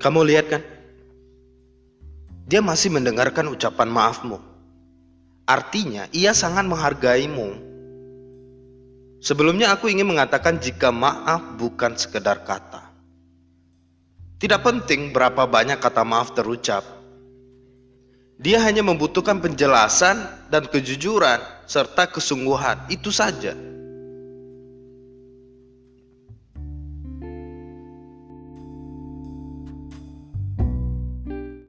Kamu lihat kan? Dia masih mendengarkan ucapan maafmu. Artinya, ia sangat menghargaimu. Sebelumnya aku ingin mengatakan jika maaf bukan sekedar kata. Tidak penting berapa banyak kata maaf terucap. Dia hanya membutuhkan penjelasan dan kejujuran serta kesungguhan. Itu saja.